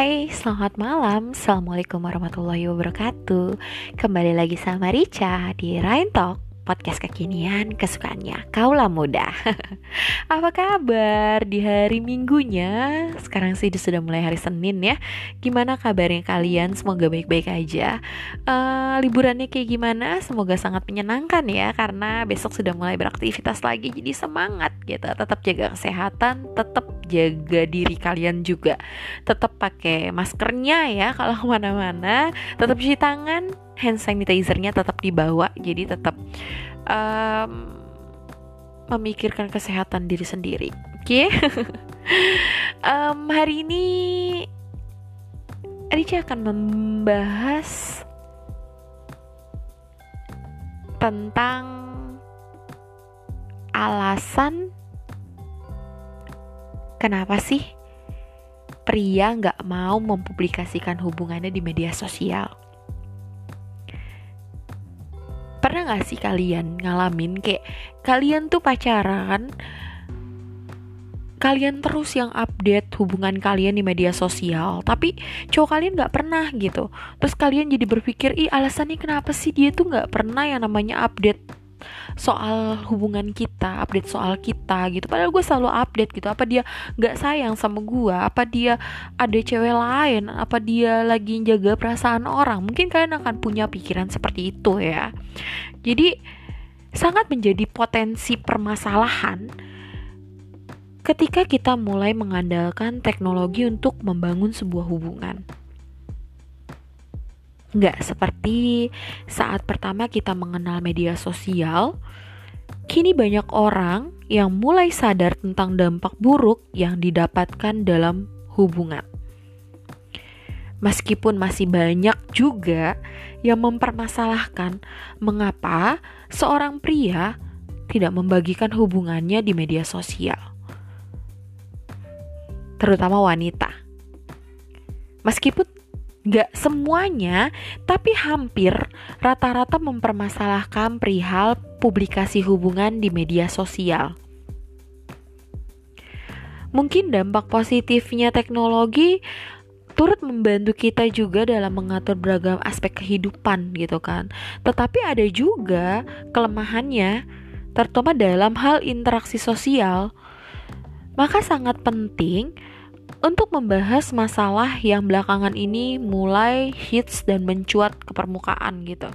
Hai, selamat malam. Assalamualaikum warahmatullahi wabarakatuh. Kembali lagi sama Rica di Rain Talk podcast kekinian kesukaannya Kaulah Muda Apa kabar di hari minggunya? Sekarang sih sudah mulai hari Senin ya Gimana kabarnya kalian? Semoga baik-baik aja uh, Liburannya kayak gimana? Semoga sangat menyenangkan ya Karena besok sudah mulai beraktivitas lagi Jadi semangat gitu Tetap jaga kesehatan Tetap jaga diri kalian juga. Tetap pakai maskernya ya Kalau ke mana-mana. Tetap cuci tangan hand sanitizernya tetap dibawa. Jadi tetap um, memikirkan kesehatan diri sendiri. Oke? Okay? um, hari ini Rica akan membahas tentang alasan kenapa sih pria nggak mau mempublikasikan hubungannya di media sosial? Pernah gak sih kalian ngalamin kayak kalian tuh pacaran kalian terus yang update hubungan kalian di media sosial tapi cowok kalian nggak pernah gitu. Terus kalian jadi berpikir ih alasannya kenapa sih dia tuh nggak pernah yang namanya update soal hubungan kita update soal kita gitu. Padahal gue selalu update gitu. Apa dia nggak sayang sama gue apa dia ada cewek lain? Apa dia lagi jaga perasaan orang? Mungkin kalian akan punya pikiran seperti itu ya. Jadi sangat menjadi potensi permasalahan ketika kita mulai mengandalkan teknologi untuk membangun sebuah hubungan Nggak seperti saat pertama kita mengenal media sosial, kini banyak orang yang mulai sadar tentang dampak buruk yang didapatkan dalam hubungan. Meskipun masih banyak juga yang mempermasalahkan mengapa seorang pria tidak membagikan hubungannya di media sosial, terutama wanita. Meskipun Gak semuanya, tapi hampir rata-rata mempermasalahkan perihal publikasi hubungan di media sosial. Mungkin dampak positifnya teknologi turut membantu kita juga dalam mengatur beragam aspek kehidupan gitu kan. Tetapi ada juga kelemahannya, terutama dalam hal interaksi sosial. Maka sangat penting untuk membahas masalah yang belakangan ini mulai hits dan mencuat ke permukaan gitu.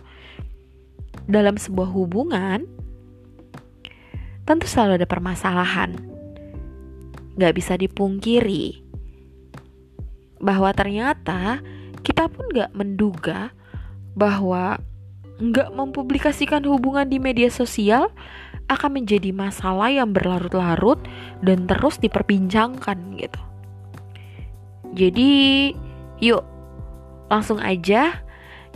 Dalam sebuah hubungan, tentu selalu ada permasalahan. Gak bisa dipungkiri bahwa ternyata kita pun gak menduga bahwa gak mempublikasikan hubungan di media sosial akan menjadi masalah yang berlarut-larut dan terus diperbincangkan gitu. Jadi, yuk langsung aja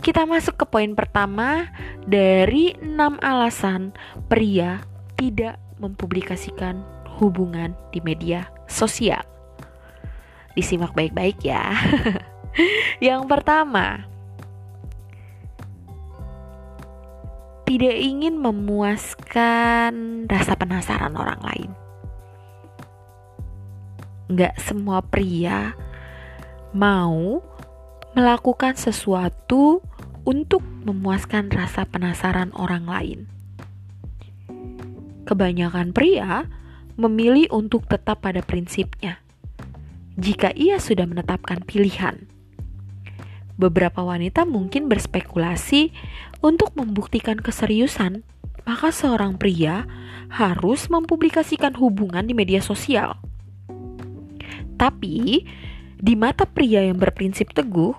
kita masuk ke poin pertama dari enam alasan pria tidak mempublikasikan hubungan di media sosial. Disimak baik-baik ya. Yang pertama, tidak ingin memuaskan rasa penasaran orang lain. Gak semua pria mau melakukan sesuatu untuk memuaskan rasa penasaran orang lain. Kebanyakan pria memilih untuk tetap pada prinsipnya. Jika ia sudah menetapkan pilihan, beberapa wanita mungkin berspekulasi untuk membuktikan keseriusan, maka seorang pria harus mempublikasikan hubungan di media sosial. Tapi, di mata pria yang berprinsip teguh,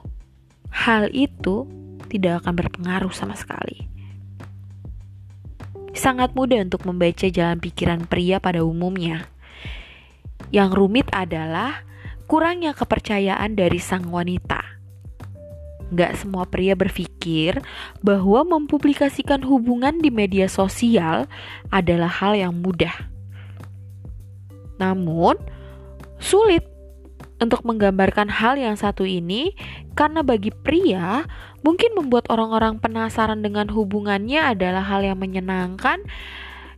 hal itu tidak akan berpengaruh sama sekali. Sangat mudah untuk membaca jalan pikiran pria pada umumnya. Yang rumit adalah kurangnya kepercayaan dari sang wanita. Gak semua pria berpikir bahwa mempublikasikan hubungan di media sosial adalah hal yang mudah. Namun, sulit untuk menggambarkan hal yang satu ini karena bagi pria mungkin membuat orang-orang penasaran dengan hubungannya adalah hal yang menyenangkan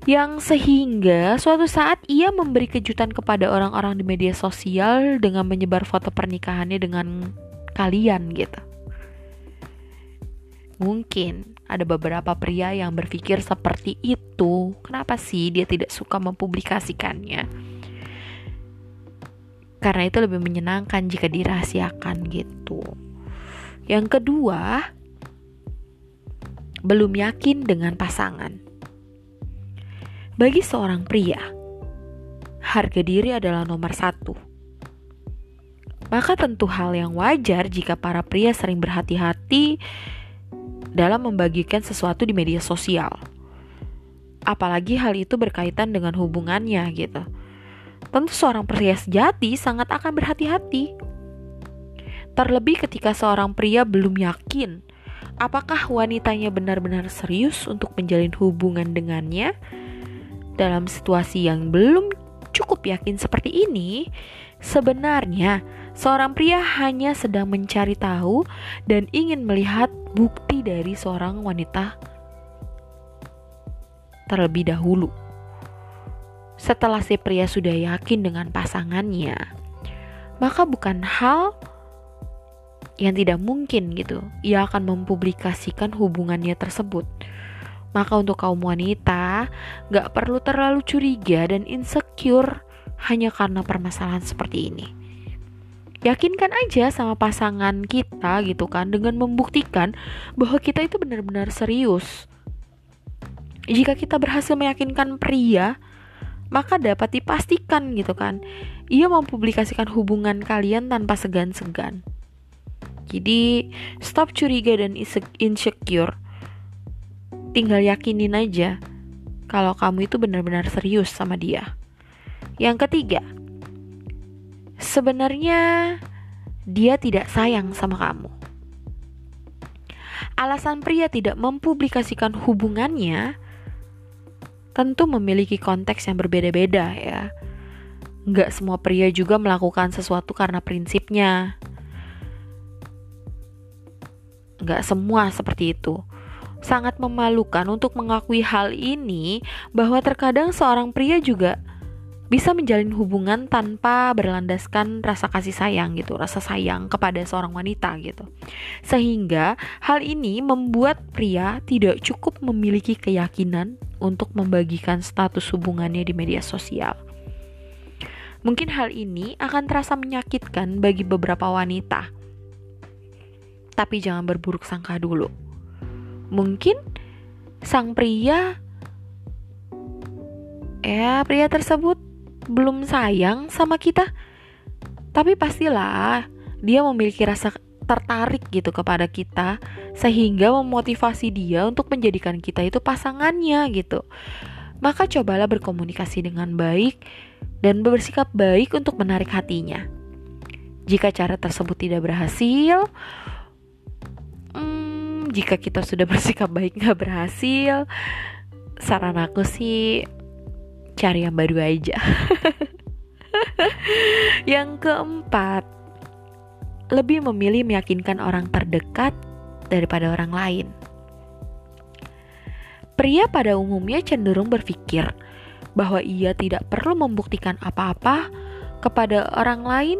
yang sehingga suatu saat ia memberi kejutan kepada orang-orang di media sosial dengan menyebar foto pernikahannya dengan kalian gitu. Mungkin ada beberapa pria yang berpikir seperti itu. Kenapa sih dia tidak suka mempublikasikannya? Karena itu lebih menyenangkan jika dirahasiakan gitu. Yang kedua, belum yakin dengan pasangan. Bagi seorang pria, harga diri adalah nomor satu. Maka tentu hal yang wajar jika para pria sering berhati-hati dalam membagikan sesuatu di media sosial. Apalagi hal itu berkaitan dengan hubungannya gitu. Tentu seorang pria sejati sangat akan berhati-hati. Terlebih ketika seorang pria belum yakin apakah wanitanya benar-benar serius untuk menjalin hubungan dengannya dalam situasi yang belum cukup yakin seperti ini, sebenarnya seorang pria hanya sedang mencari tahu dan ingin melihat bukti dari seorang wanita terlebih dahulu. Setelah si pria sudah yakin dengan pasangannya, maka bukan hal yang tidak mungkin gitu. Ia akan mempublikasikan hubungannya tersebut. Maka untuk kaum wanita, gak perlu terlalu curiga dan insecure hanya karena permasalahan seperti ini. Yakinkan aja sama pasangan kita gitu kan dengan membuktikan bahwa kita itu benar-benar serius. Jika kita berhasil meyakinkan pria, maka dapat dipastikan gitu kan, ia mempublikasikan hubungan kalian tanpa segan-segan. Jadi stop curiga dan insecure. Tinggal yakinin aja kalau kamu itu benar-benar serius sama dia. Yang ketiga, sebenarnya dia tidak sayang sama kamu. Alasan pria tidak mempublikasikan hubungannya tentu memiliki konteks yang berbeda-beda ya. Nggak semua pria juga melakukan sesuatu karena prinsipnya. Gak semua seperti itu. Sangat memalukan untuk mengakui hal ini bahwa terkadang seorang pria juga bisa menjalin hubungan tanpa berlandaskan rasa kasih sayang gitu, rasa sayang kepada seorang wanita gitu. Sehingga hal ini membuat pria tidak cukup memiliki keyakinan untuk membagikan status hubungannya di media sosial. Mungkin hal ini akan terasa menyakitkan bagi beberapa wanita tapi jangan berburuk sangka dulu. Mungkin sang pria ya pria tersebut belum sayang sama kita. Tapi pastilah dia memiliki rasa tertarik gitu kepada kita sehingga memotivasi dia untuk menjadikan kita itu pasangannya gitu. Maka cobalah berkomunikasi dengan baik dan bersikap baik untuk menarik hatinya. Jika cara tersebut tidak berhasil, jika kita sudah bersikap baik nggak berhasil saran aku sih cari yang baru aja. Yang keempat lebih memilih meyakinkan orang terdekat daripada orang lain. Pria pada umumnya cenderung berpikir bahwa ia tidak perlu membuktikan apa-apa kepada orang lain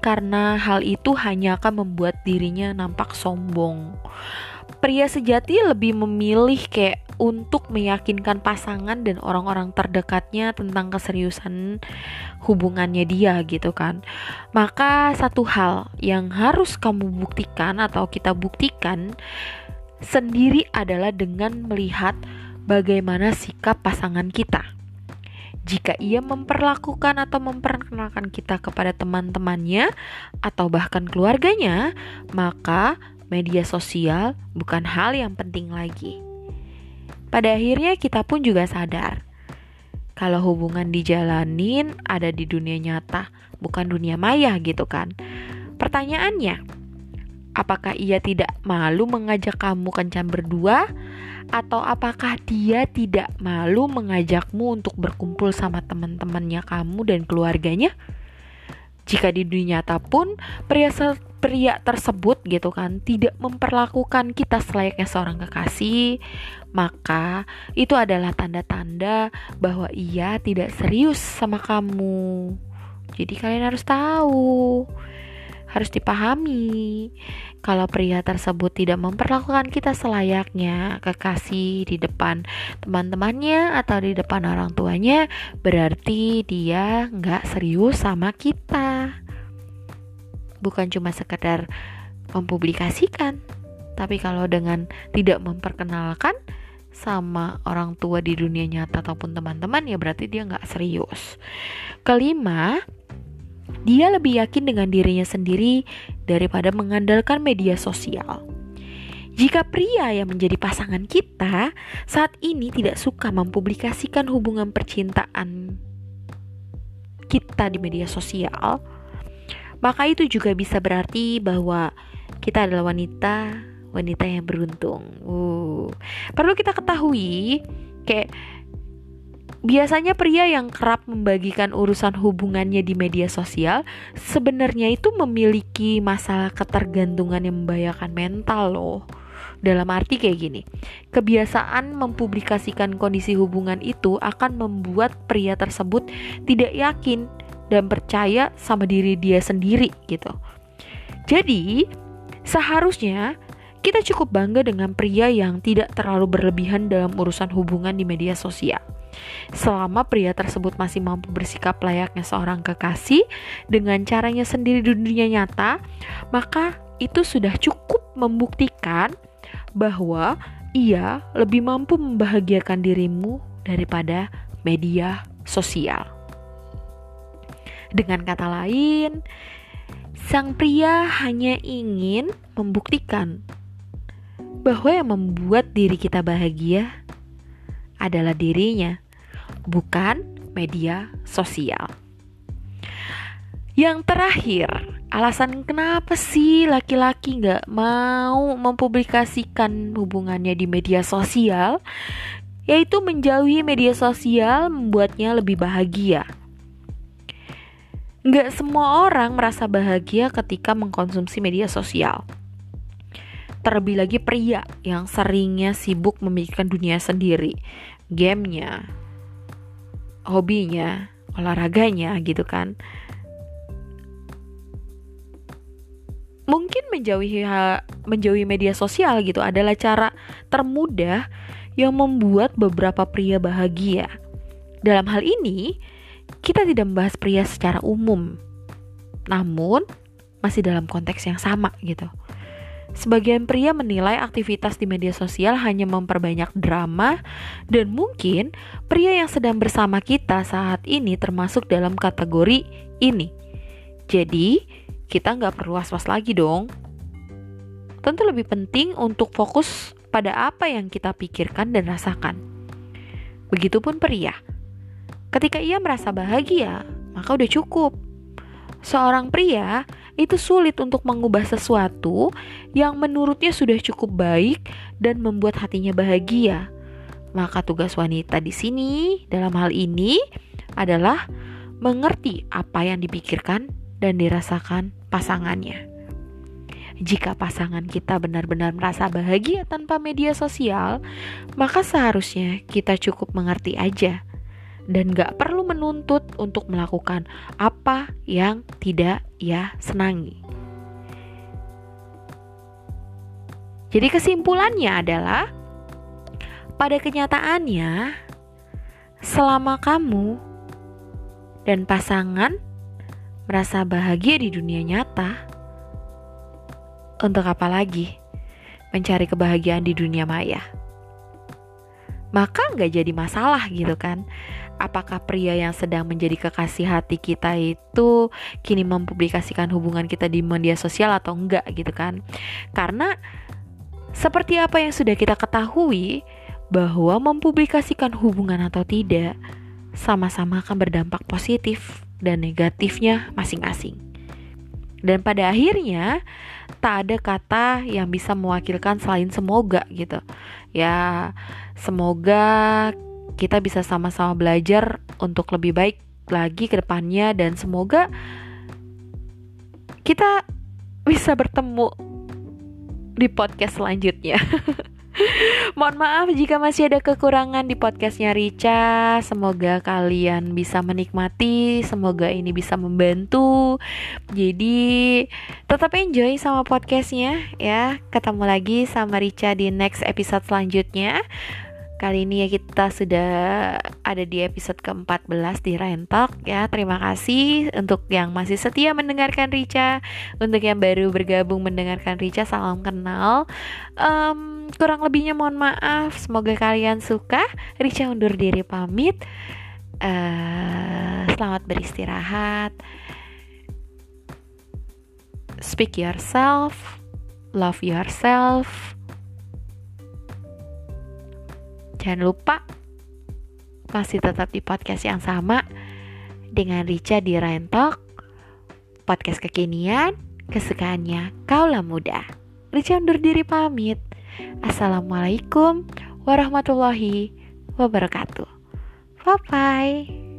karena hal itu hanya akan membuat dirinya nampak sombong pria sejati lebih memilih kayak untuk meyakinkan pasangan dan orang-orang terdekatnya tentang keseriusan hubungannya dia gitu kan. Maka satu hal yang harus kamu buktikan atau kita buktikan sendiri adalah dengan melihat bagaimana sikap pasangan kita. Jika ia memperlakukan atau memperkenalkan kita kepada teman-temannya atau bahkan keluarganya, maka media sosial bukan hal yang penting lagi. Pada akhirnya kita pun juga sadar kalau hubungan dijalanin ada di dunia nyata, bukan dunia maya gitu kan. Pertanyaannya, apakah ia tidak malu mengajak kamu kencan berdua atau apakah dia tidak malu mengajakmu untuk berkumpul sama teman-temannya kamu dan keluarganya? Jika di dunia nyata pun pria pria tersebut gitu kan tidak memperlakukan kita selayaknya seorang kekasih, maka itu adalah tanda-tanda bahwa ia tidak serius sama kamu. Jadi kalian harus tahu, harus dipahami kalau pria tersebut tidak memperlakukan kita selayaknya kekasih di depan teman-temannya atau di depan orang tuanya, berarti dia nggak serius sama kita bukan cuma sekedar mempublikasikan, tapi kalau dengan tidak memperkenalkan sama orang tua di dunia nyata ataupun teman-teman ya berarti dia nggak serius. Kelima, dia lebih yakin dengan dirinya sendiri daripada mengandalkan media sosial. Jika pria yang menjadi pasangan kita saat ini tidak suka mempublikasikan hubungan percintaan kita di media sosial, maka itu juga bisa berarti bahwa kita adalah wanita wanita yang beruntung. Uh, perlu kita ketahui kayak biasanya pria yang kerap membagikan urusan hubungannya di media sosial sebenarnya itu memiliki masalah ketergantungan yang membahayakan mental loh. Dalam arti kayak gini, kebiasaan mempublikasikan kondisi hubungan itu akan membuat pria tersebut tidak yakin dan percaya sama diri dia sendiri gitu. Jadi, seharusnya kita cukup bangga dengan pria yang tidak terlalu berlebihan dalam urusan hubungan di media sosial. Selama pria tersebut masih mampu bersikap layaknya seorang kekasih dengan caranya sendiri di dunia nyata, maka itu sudah cukup membuktikan bahwa ia lebih mampu membahagiakan dirimu daripada media sosial. Dengan kata lain, sang pria hanya ingin membuktikan bahwa yang membuat diri kita bahagia adalah dirinya, bukan media sosial. Yang terakhir, alasan kenapa sih laki-laki nggak mau mempublikasikan hubungannya di media sosial, yaitu menjauhi media sosial membuatnya lebih bahagia. Nggak semua orang merasa bahagia ketika mengkonsumsi media sosial. Terlebih lagi pria yang seringnya sibuk memikirkan dunia sendiri, gamenya, hobinya, olahraganya gitu kan. Mungkin menjauhi menjauhi media sosial gitu adalah cara termudah yang membuat beberapa pria bahagia. Dalam hal ini, kita tidak membahas pria secara umum, namun masih dalam konteks yang sama gitu. Sebagian pria menilai aktivitas di media sosial hanya memperbanyak drama dan mungkin pria yang sedang bersama kita saat ini termasuk dalam kategori ini. Jadi, kita nggak perlu was-was lagi dong. Tentu lebih penting untuk fokus pada apa yang kita pikirkan dan rasakan. Begitupun pria. Ketika ia merasa bahagia, maka udah cukup. Seorang pria itu sulit untuk mengubah sesuatu yang menurutnya sudah cukup baik dan membuat hatinya bahagia. Maka tugas wanita di sini dalam hal ini adalah mengerti apa yang dipikirkan dan dirasakan pasangannya. Jika pasangan kita benar-benar merasa bahagia tanpa media sosial, maka seharusnya kita cukup mengerti aja dan gak perlu menuntut untuk melakukan apa yang tidak ia senangi. Jadi kesimpulannya adalah pada kenyataannya selama kamu dan pasangan merasa bahagia di dunia nyata, untuk apa lagi mencari kebahagiaan di dunia maya? Maka nggak jadi masalah gitu kan apakah pria yang sedang menjadi kekasih hati kita itu kini mempublikasikan hubungan kita di media sosial atau enggak gitu kan? Karena seperti apa yang sudah kita ketahui bahwa mempublikasikan hubungan atau tidak sama-sama akan berdampak positif dan negatifnya masing-masing. Dan pada akhirnya tak ada kata yang bisa mewakilkan selain semoga gitu. Ya semoga kita bisa sama-sama belajar untuk lebih baik lagi ke depannya dan semoga kita bisa bertemu di podcast selanjutnya. Mohon maaf jika masih ada kekurangan di podcastnya Rica. Semoga kalian bisa menikmati. Semoga ini bisa membantu. Jadi tetap enjoy sama podcastnya ya. Ketemu lagi sama Rica di next episode selanjutnya. Kali ini ya kita sudah ada di episode ke-14 di Rentok ya. Terima kasih untuk yang masih setia mendengarkan Rica, untuk yang baru bergabung mendengarkan Rica, salam kenal. Um, kurang lebihnya mohon maaf. Semoga kalian suka. Rica undur diri pamit. Uh, selamat beristirahat. Speak yourself, love yourself Jangan lupa masih tetap di podcast yang sama dengan Rica di Rentok, podcast kekinian, kesukaannya kaulah muda. Rica undur diri pamit. Assalamualaikum warahmatullahi wabarakatuh. Bye bye.